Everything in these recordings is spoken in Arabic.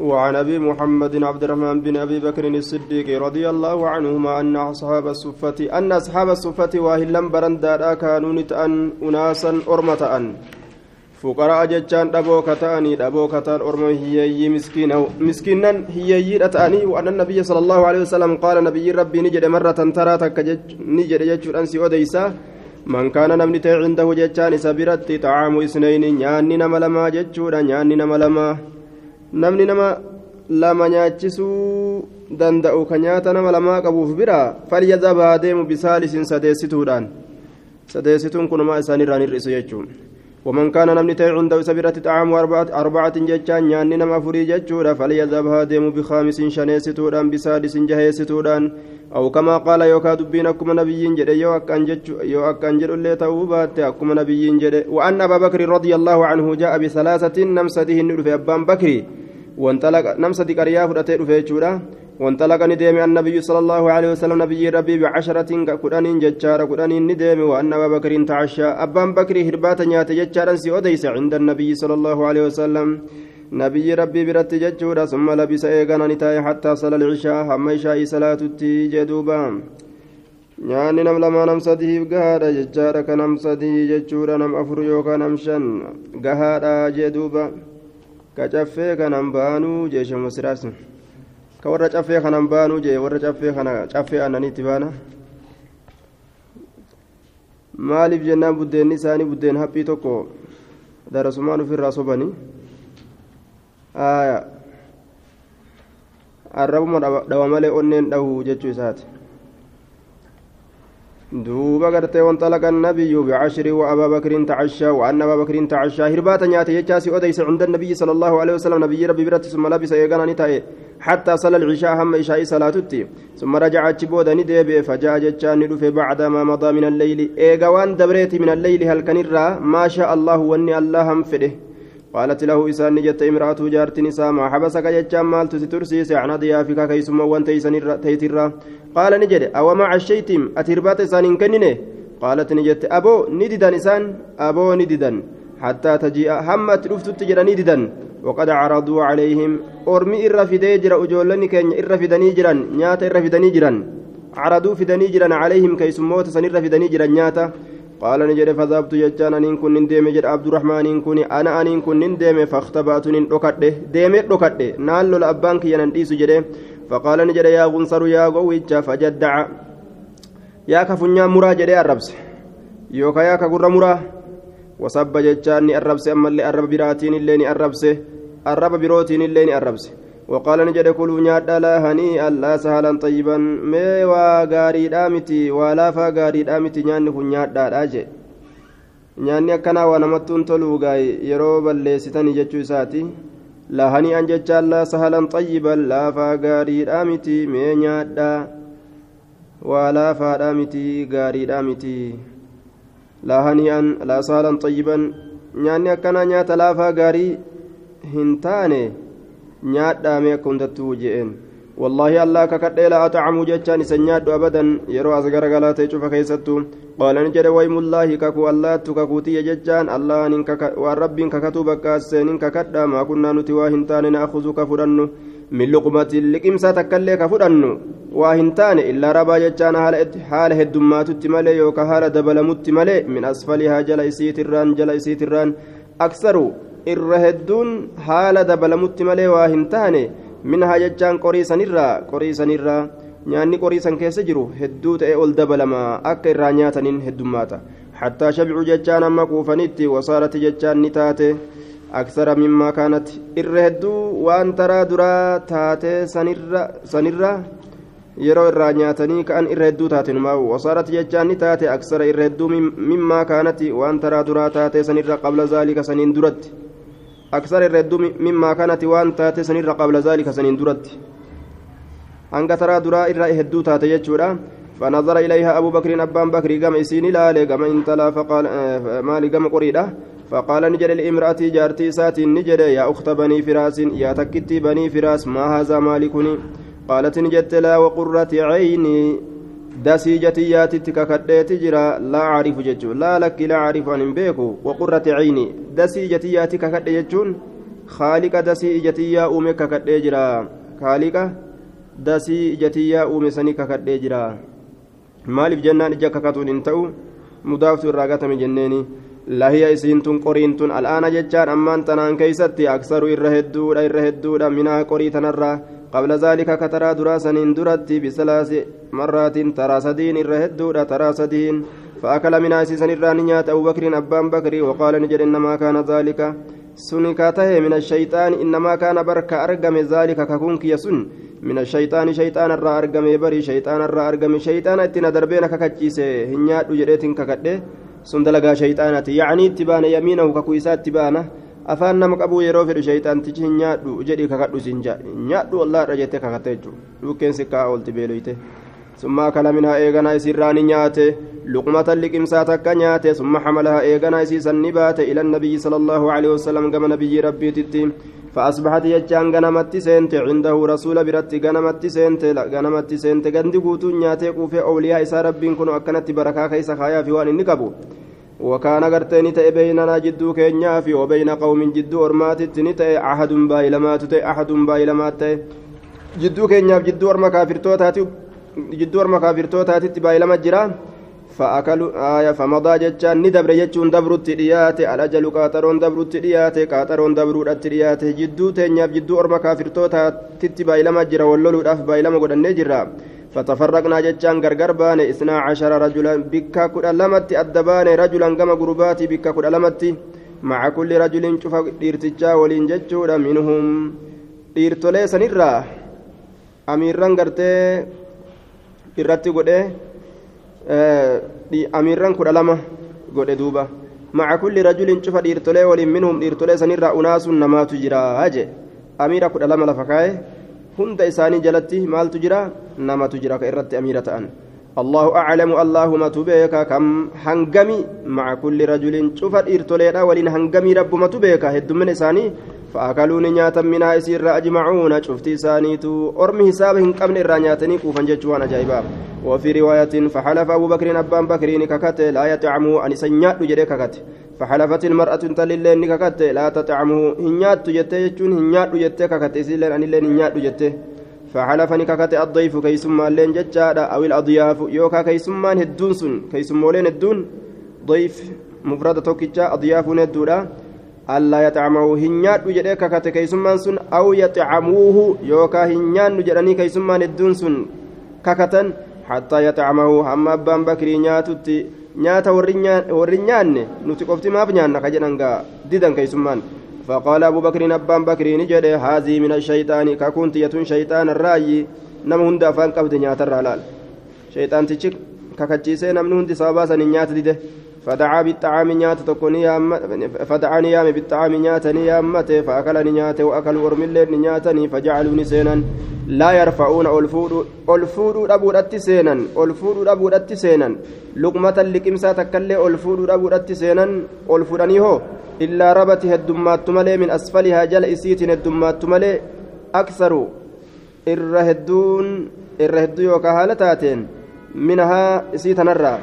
وعن أبي محمد عبد الرحمن بن أبي بكر الصديق رضي الله عنهما أن أصحاب الصفه أن أصحاب الصفة واهلا برندا كانوا نتأن اناسا ارمة فقراء جتان دبو كتاني دبو كتان ارمى هيي مسكين أو مسكينا هيي رتاني وأن النبي صلى الله عليه وسلم قال نبي ربي نجد مرة ترى تك نجد يجد انسي وديسا من كان نمني عنده جتان سبرت طعام اثنين نياني نما لما جتشورا نياني نما لما namni nama lama nyaachisuu danda'u ka nyaata nama lamaa qabuuf bira falyadhab haa deemu bisaalisin sadeessituudhaan. Sadeessituun kunumaa isaanirraan hir'isu jechuun. ومن كان نمني تي عنده سبيرة طعام أربعة أربعة جتان يعني نما فري جتشورا فليذهب هادم بخامس شنيستودان بسادس جهيستودان أو كما قال يوكا دبين أكما نبي جد يو أكان جتشو يو أكان جد اللي توبات أكما نبي جد وأن أبا بكر رضي الله عنه جاء بثلاثة نمسده النور في أبان بكري نمسة قرية فرأتي رفيتشورا وانطلق ندم النبي صلى الله عليه وسلم نبي ربي بعشرة كقرآن ججار قرآن ندم وأن أبا بكر تعشى أبان بكر هربات نيات ججارا سيوديس عند النبي صلى الله عليه وسلم نبي ربي برت ججورا ثم لبس إيغانا نتاي حتى صلى العشاء هم إشاء صلاة جدوبا nyaanni nam lamaa nam sadiif gahaadha jechaadha ka nam sadii jechuudha nam afur yookaan nam shan ka caffee kanan baanuu jeesha masiraarsin ka warra caffee kanan baanuu jee warra caffee kana caffee annaniitti baana maaliif jennaan buddeenni isaanii buddeen haphii tokko darasumaan ofirraa sobanii arrabuma dhawa malee onneen dhahuu jechuu isaati دوبا غرتي وانطلق النبي بعشر وابا بكر تعشى وان ابا بكر تعشى هربات نياتي يجاسي اوديس عند النبي صلى الله عليه وسلم نبي ربي برت ثم لبس يغانا نتاي حتى صلى العشاء هم عشاء صلاتتي ثم رجع تشبودا ندب فجاء جتان ندف بعد ما مضى من الليل ايغوان دبريت من الليل هل كنرا ما شاء الله وني الله هم فده قالت له إسان نجت امرأة جارت نساء ما حبسك جتان مال تترسيس عن ضيافك كيسما وان تيترا. قال نجد أو ما عشيتم أتربات إسان كننه قالت نجت أبو نددا إسان؟ أبو نددا حتى تجيء همت رفت تجرى نددا وقد عرضوا عليهم أرمي إرفدي جرى أجولني كن إرفدني جرا نياتا إرفدني جرا عرضوا فدني جرا عليهم كيسموت سن إرفدني جرا نياتا. قال نجد فذهبت جتان أن كن ندم جد عبد الرحمن إن كن أنا أن كن ندم فاختبأت نن دكته ديمت دكته نال الأبانك يننديس جده. فقال نجد يا غنصر يا غويتش فجدع. يا كفنيا مرا جده الربس يوكا يا كغر مرا. وصب جتان الربس أما اللي الرب براتين اللي الربس الرب بروتين اللي الربس وقال نجد كلوا نيادا لا هنيئا لا سهلا طيبا مي وغاري دامتي ولا فغاري دامتي نياني كن نيادا داجي nyaanni akkanaa waa namattuun toluu gaay yeroo balleessitanii jechuu isaati lahanii an jechaan laa sahalan xayyiban laafaa gaariidhaa miti mee nyaadhaa waa laafaadhaa miti gaariidhaa miti lahanii an laa sahalan xayyiban nyaanni akkanaa nyaata laafaa gaarii hin taane nyaadhaame akka hundattuu je'een والله الله ككدي لا أطعم جتان سنياد أبدا يرو أصغر غلاتي شوف كيستو قال نجد ويم الله ككو الله تككوتي جتان الله ننكك والرب ككتو بكاسين ككدا ما كنا نتواهن تان نأخذك فرنو من لقمة لقمسة تكلي كفرنو واهن تان إلا ربا جتان حال هدمات التمالي يوكا حال دبلمت مالي من أسفلها جل إسيت الران جل إسيت الران أكثر الرهدون حال دبلمت مالي واهن تاني minhaa jechaan qorii sanirraa qorii sanirraa nyaanni qorii san keessa jiru hedduu ta'e ol dabalama akka irraa nyaataniin heddummaata hattaa shabicuu jechaan amma quufanitti wasaarati jechaan ni taate aksara mimmaa kaanatti irra hedduu waan taraa duraa taate sanirra yeroo irraa nyaatanii ka'an irra hedduu taate numaa wasaarati jechaan ni taate aksara irra hedduu mimmaa kaanatti waan taraa duraa taate sanirra qabla zaalika saniin duratti أكثر الرد مما كانت وان تاتي سنير قبل ذلك سنين درت أنك ترى درا إرى هدو تاتي يجورا فنظر إليها أبو بكر أبان بكر قام إسيني لا قام انتلا فقال مالي قام قريدة فقال نجد الإمرأة جارتي ساتي نجد يا أخت بني فراس يا تكتي بني فراس ما هذا مالكني؟ قالت نجدت لا وقرة عيني. dasii jatiyyaatitti kakadheeti jira laa cariifu jechuun laa lakki laa cariifu an hin beeku waqurrati ciini dasii jatiyyaatti kakadhe jechuun haaliqa dasii ijatiyyaa uume kakadhee jira. Haaliqa dasii ijatiyyaa uume sanii kakadhee jira. Maaliif jennaan ija kakatuun hin ta'u? Mudaaftu irraa gatame jenneeni. Lahiya isiintun qoriintun al'aana jechaan ammaan tanaan keeysatti aksaru irra hedduudha irra hedduudha minaa qorii tanarraa. Taraa duraa saniin duratti bisalaasi marraatiin taraa sadiin irra hedduudha taraa sadiin فأكل من أسيسا الراني نيات أبو بكر أبان بكر وقال نجد إنما كان ذلك سنكاته من الشيطان إنما كان برك أرقم ذلك ككونك يسن من الشيطان شيطان الرا أرقم بري شيطان الرا أرقم شيطان اتنا دربين ككتشيسه هنيات وجريت ككده. سندلقا شيطانة يعني اتبان يمينه ككويسات تبانه afaan nama qabuu yeroo fedhu shayxaantichi hin nyaadhu jedhii kakadhu sin nyaadhu wallaadha jettee kakatte jechuudha dhukkeen sikkaa oolti beeloyte summa akala minhaa eeganaa isirraa ni nyaate luqmatan liqimsaa takka nyaate summa xamalahaa eeganaa isiisan ni baate ila nabiyyi sala allahu alehi wasalam gama nabiyyi rabbiititti فأصبحت يجان غنمت سنت عنده رسول برت غنمت سنت غنمت سنت غندي غوتو نياتي كوفي أولياء إسا ربين كنو أكنت بركة كيس خايا في وان النقبو وكان غرتني تأي بيننا جدو كينيا في وبين قوم جدو أرمات تنتأي أحد بايلمات تأي أحد بايلمات تأي جدو كينيا جدو أرما كافرتو تاتي جدو أرما كافرتو تاتي بايلمات جرا فأكلوا آية فمضى جتان ندبر جتون دبرت دياتي الأجل قاطرون دبرت دياتي قاطرون دبرت دياتي جدو تينيا جدو أرما كافرتو تاتي بايلمات جرا ولولو داف بايلما قدن جرا فتفرقنا جتان غرغر بان اثنا عشر رجلا بكا كد لمت الدبان رجلا كما غرباتي بكا كد لمت مع كل رجل شوف ديرتجا ولين جچودا منهم ديرتولي سنرا أميران غرتي irratti godhe amiirran kudha lama godhe duuba maca kulli rajulin cufa dhiirtolee waliin minhum dhiirtolee sanirraa unaasun namaatu jira je amiira kudha lama lafa kaa'e isaanii jalatti maaltu jira? Namatu jira ka irratti amiira ta'an. الله أعلم اللهم تبيك كم هنجمي مع كل رجل شوف إرتولينا ولين هنجمي رب ما تبيك هد من إساني فأكلوا نياتا منها يسير أجمعون شفت سانيتو أرمي حسابهم قبل الرانياتني كوفا جتشوان جايبا وفي رواية فحلف أبو بكر أبان بكرين ككت لا يطعمه أن سنيات جري ككت فحلفت المرأة تللين ككت لا تطعمه. هنيات جتة جتشون هنيات جتة ككت إسيلين أن اللين هنيات جتة. فحلفني ككت الضيف كيسما لين جتشادا أو الأضياف. يوكا كيسمان هدون سن. كيسمولين هدون ضيف مفردة توكيتشا أضياف ندودا. ألا يطعمه. هنيات جدي ككت كيسمان سن أو يطعموه. يوكا هنيان جدني كيسمان هدون سن. ككتن حتى يطعمه. هم أبان بكري نياتوتي نياتا warri nyaanne nuti qofti maaf nyaanna ka jedhan gaa didan keeysummaan فقال أبو بكر أبان بكر نجد هذه من الشيطان ككنت يتون شيطان الرأي نم هند أفان قبض نيات الرلال شيطان تشك ككتشيسي نم هند صاباسا نيات دده فدعا بالطعام نيات تكوني فدعا نيام بالطعام نياتني يامته فأكل نياته وأكل ورم نياتني فجعلوني سينا لا يرفعون ألفود ألفود أبو سينا ألفود أبو سينا لقمة لكمسا تكلي ألفود أبو سينا ألفودني هو إلا ربت هدمات ملي من أسفلها جل إسيت هدمات ملي. أكثر الرهدون الرهدو يوكا هالتاتين منها إسيت نرى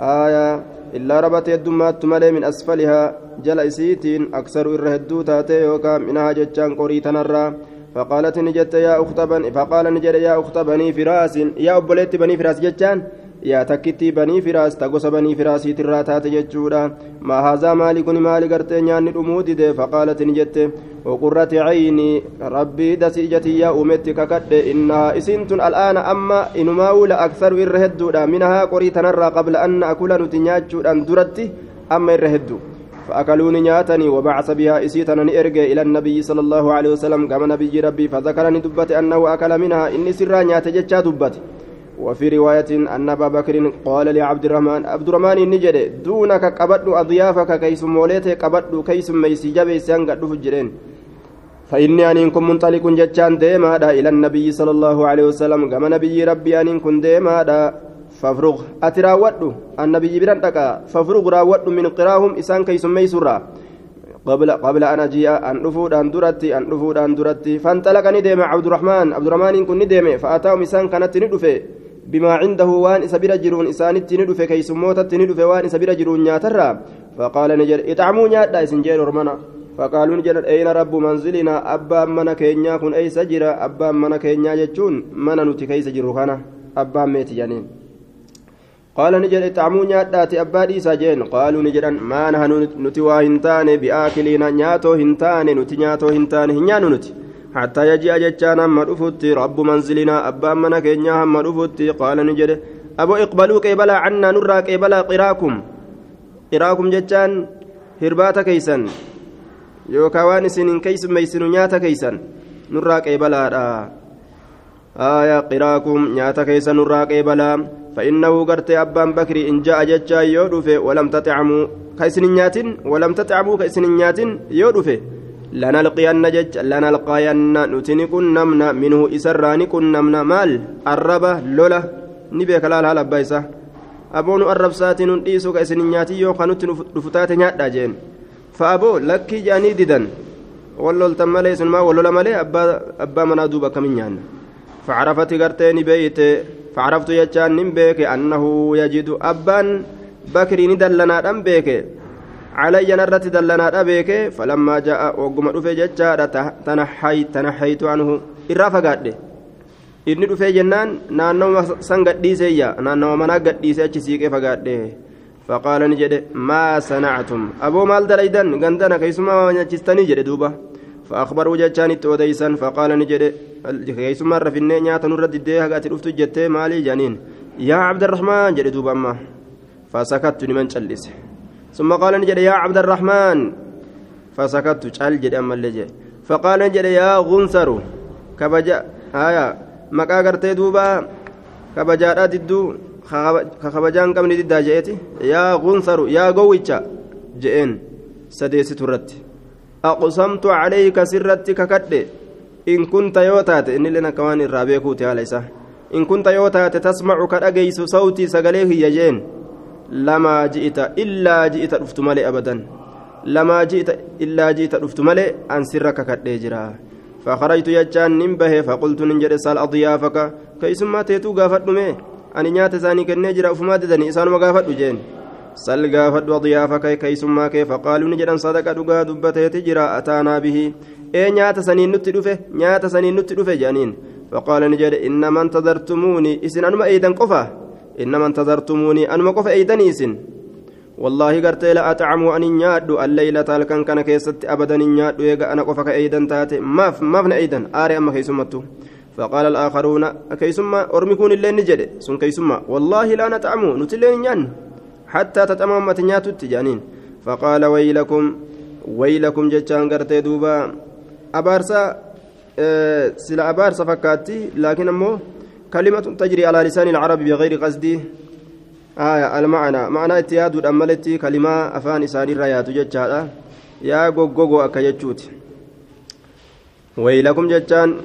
آية إلا ربت هدمات ملي من أسفلها جل إسيت أكثر الرهدو تاتي يوكا منها جتشان قريت نرى فقالت نجت يا أخت بني فقال نجد يا أخت فراس يا أبوليت بني فراس جتشان yaa takkitti banii firaas ta gosa banii firaasiit irraa taate jechuudha maa haazaa maali kun maali gartee nyaanni dhumuu dide faqaalat ni jette وقرة عيني ربي دسي ijatiyyaa uumetti kakadhe innahaa isiin tun al'aana amma inumaa'uu la aksaru irra hedduudha minahaa qorii tanarraa qabla anna akula nuti nyaachuudhaan duratti amma irra heddu فأكلوني نياتني وبعث بها إسيتنا إرجع إلى النبي صلى الله عليه وسلم كما نبي ربي فذكرني دبت أنه أكل منها إني سرا نيات جتشا دبت وفي رواية أن أبا بكر قال لعبد الرحمن عبد الرحمن نجد دونك قبض أضيافك كيس موليتك قبض كيس ميسي جبي سيانك دفجرين فإني أن كن منطلق جتشان ديما إلى النبي صلى الله عليه وسلم كما نبي ربي أن كن ديما فافرغ. أتراود النبي برندك فافرغ راود من قراهم إسان كيس ميسورا قبل قبل أن أجيء أن رفود أن درتي أن رفود أن درتي. فانطلقني ديما عبد الرحمن. عبد الرحمن كن نديمه فأتاهم إسان كانت ندفه بما عنده وان سبيل جرون إسانت ندفه كيس موتت ندفه وان سبيل جرون نياترا. فقال نجر اطعموا نياتا إسنجير ورمنا فقالوا نجد أين رب منزلنا؟ أبا من كينيا كن أي سجرا؟ أبا من كينيا جتشون من نتي كيس جروخانا أبا ميت جنين قال نجد تعمو نياتاتي أبا ديسا جين. قالوا نجد ما نحن نتي واهنتان بآكلين نياتو هنتان نتي نياتو هنتان هنيانو نتي حتى يجي أجتشان هم رفوتي رب منزلنا أبا من كينيا هم رفوتي قال نجد أبو اقبلوا قبلا عنا نرى قبلا قراكم قراكم جتشان هربات كيسا yookaan waan isinin keessummeessinu nyaata keeysan nurraa qeebalaadha aayaa qiraakum nyaata keessa nurraa qeebalaa فإنه قرت أبان بكر إن جاء جتشا يودف ولم تطعموا كيسن نياتين ولم تطعموا كيسن نياتين يودف لنلقين جتش لنلقين نتني كن نمنا منه إسراني كن نمنا مال الربا لولا نبيك لا لا لبايسة أبون الرب ساتين إيسو كيسن نياتي يو خانوت نفتات نيات جين فأبو لكي جاني ديدن ولولتن مالي سنما ولولا مالي أبا, أبا منا دوبا كمين فعرفت قرتين بيت فعرفت يجان نمبيك أنه يجد أبان بكري ندلنا أمبيك علي نرت دلنا أبيك فلما جاء وقم رفي ججارة تنحيت تنحيت عنه إرافة قاده inni dhufee jennaan naannoo san gadhiiseeyya naannoo manaa gadhiisee achi siiqee fagaadhe فقال نجد ما صنعتم أبو مال دليدا غندنا كيسما نجستني جد دوبا فأخبروا جتان توديسا فقال نجد كيسما رفني نياتا نرد الديها قاتل أفتو جتة مالي جانين يا عبد الرحمن جد دوبا ما فسكت لمن جلس ثم قال نجد يا عبد الرحمن فسكت جل جد أما اللي فقال نجد يا غنثر كبجا آية مكا قرتي دوبا كبجا ددو kakabajaan qabni diddaa je'eeti yaa gunsaru yaa gowwicha je'een sadeessitu irratti aqsamtu calayka sirratti kakadhe in kunta yoo taate innilleen akka waan irraa beekuuti haala isaa in kunta yoo taate tasmacu lamaa ji'ita illaa ji'ita dhuftu malee abadan lamaa ji'ita illaa ji'ita dhuftu malee an sirra kakadhee jira فخرجت يجان نمبه فقلت ننجر سال أضيافك كيسما تيتو غافت isaanii kennee jira ufumaa didanii isaanuma gaafadhu jeen sal gaafadhu adiyaafa kee keeysummaa kee faqaaluu ni jedhan sadaqa dhugaa dubbateeti jira ataanaa bihi ee nyaata saniin nutti dhufe nyaata saniin nutti dhufe jedhaniin faqaala ni jedhe innama intazartumuuni isin innama intazartumuuni anuma qofa eeydanii isin والله قرتي لا أطعم أن ينادو الليلة الكن كان كيست أبدا ينادو يقى أنا قفك أيدا تاتي. ما ما فن أيدا. آري أما كيسمتو. فقال الآخرون كيسما أرمكون اللي نجد. سن كيسما والله لا نطعم نتلين ين حتى تتمام متنيات التجانين. فقال ويلكم ويلكم جتان قرتي دوبا. أبارسا أه سلا أبارسا فكاتي. لكن أمو كلمة تجري على لسان العرب بغير قصدي آية المعنى. معنى اتياد الأملتي كلمة أفان إسان الريات جتشادا يا غوغو أكا جتشوت. ويلكم جتان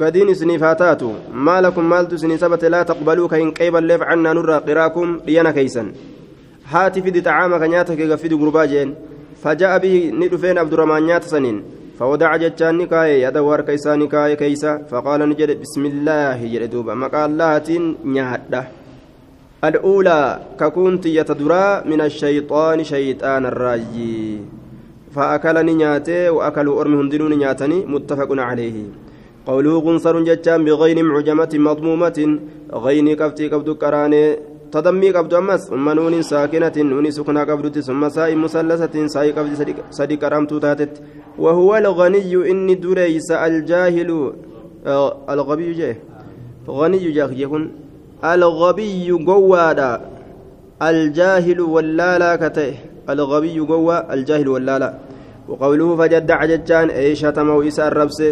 بدين سنيف هاتاتو ما لكم مالت سني سبت لا تقبلوا كإن قيب الليف عنا نرى قراكم لينا كيسا هاتي في طعامك نياتك غفيد غرباجين فجاء به ندفين عبد الرحمن نيات سنين. فودع جتان نكاية يدوار كيسا نكاية كيسا فقال نجد بسم الله يردوبا مقال الله نياده الأولى ككنت يتدرى من الشيطان شيطان الراجي فأكلني نياتي وأكلوا أرمي هندنون نياتني متفق عليه. قوله غنصر جتان بغين معجمة مضمومة غين كفتي كبد كراني تدمي كبد أمس ثم ساكنة نون سكنة كبد ثم ساء مثلثة ساء كبد سدي كرامت تاتت. وهو الغني إني دريس الجاهل الغبي جاه غني جاه يكون الغبي قوادا الجاهل ولالا كته. الغبي قوى الجاهل ولالا. وقوله فجدع ججان اي شتمه إسا الربسه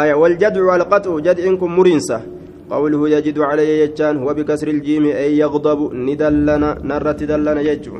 آية والجدع القطع جدعنكم مرنسة. قوله يجد علي يجان هو بكسر الجيم أي يغضب ندلنا نرت دلنا يجو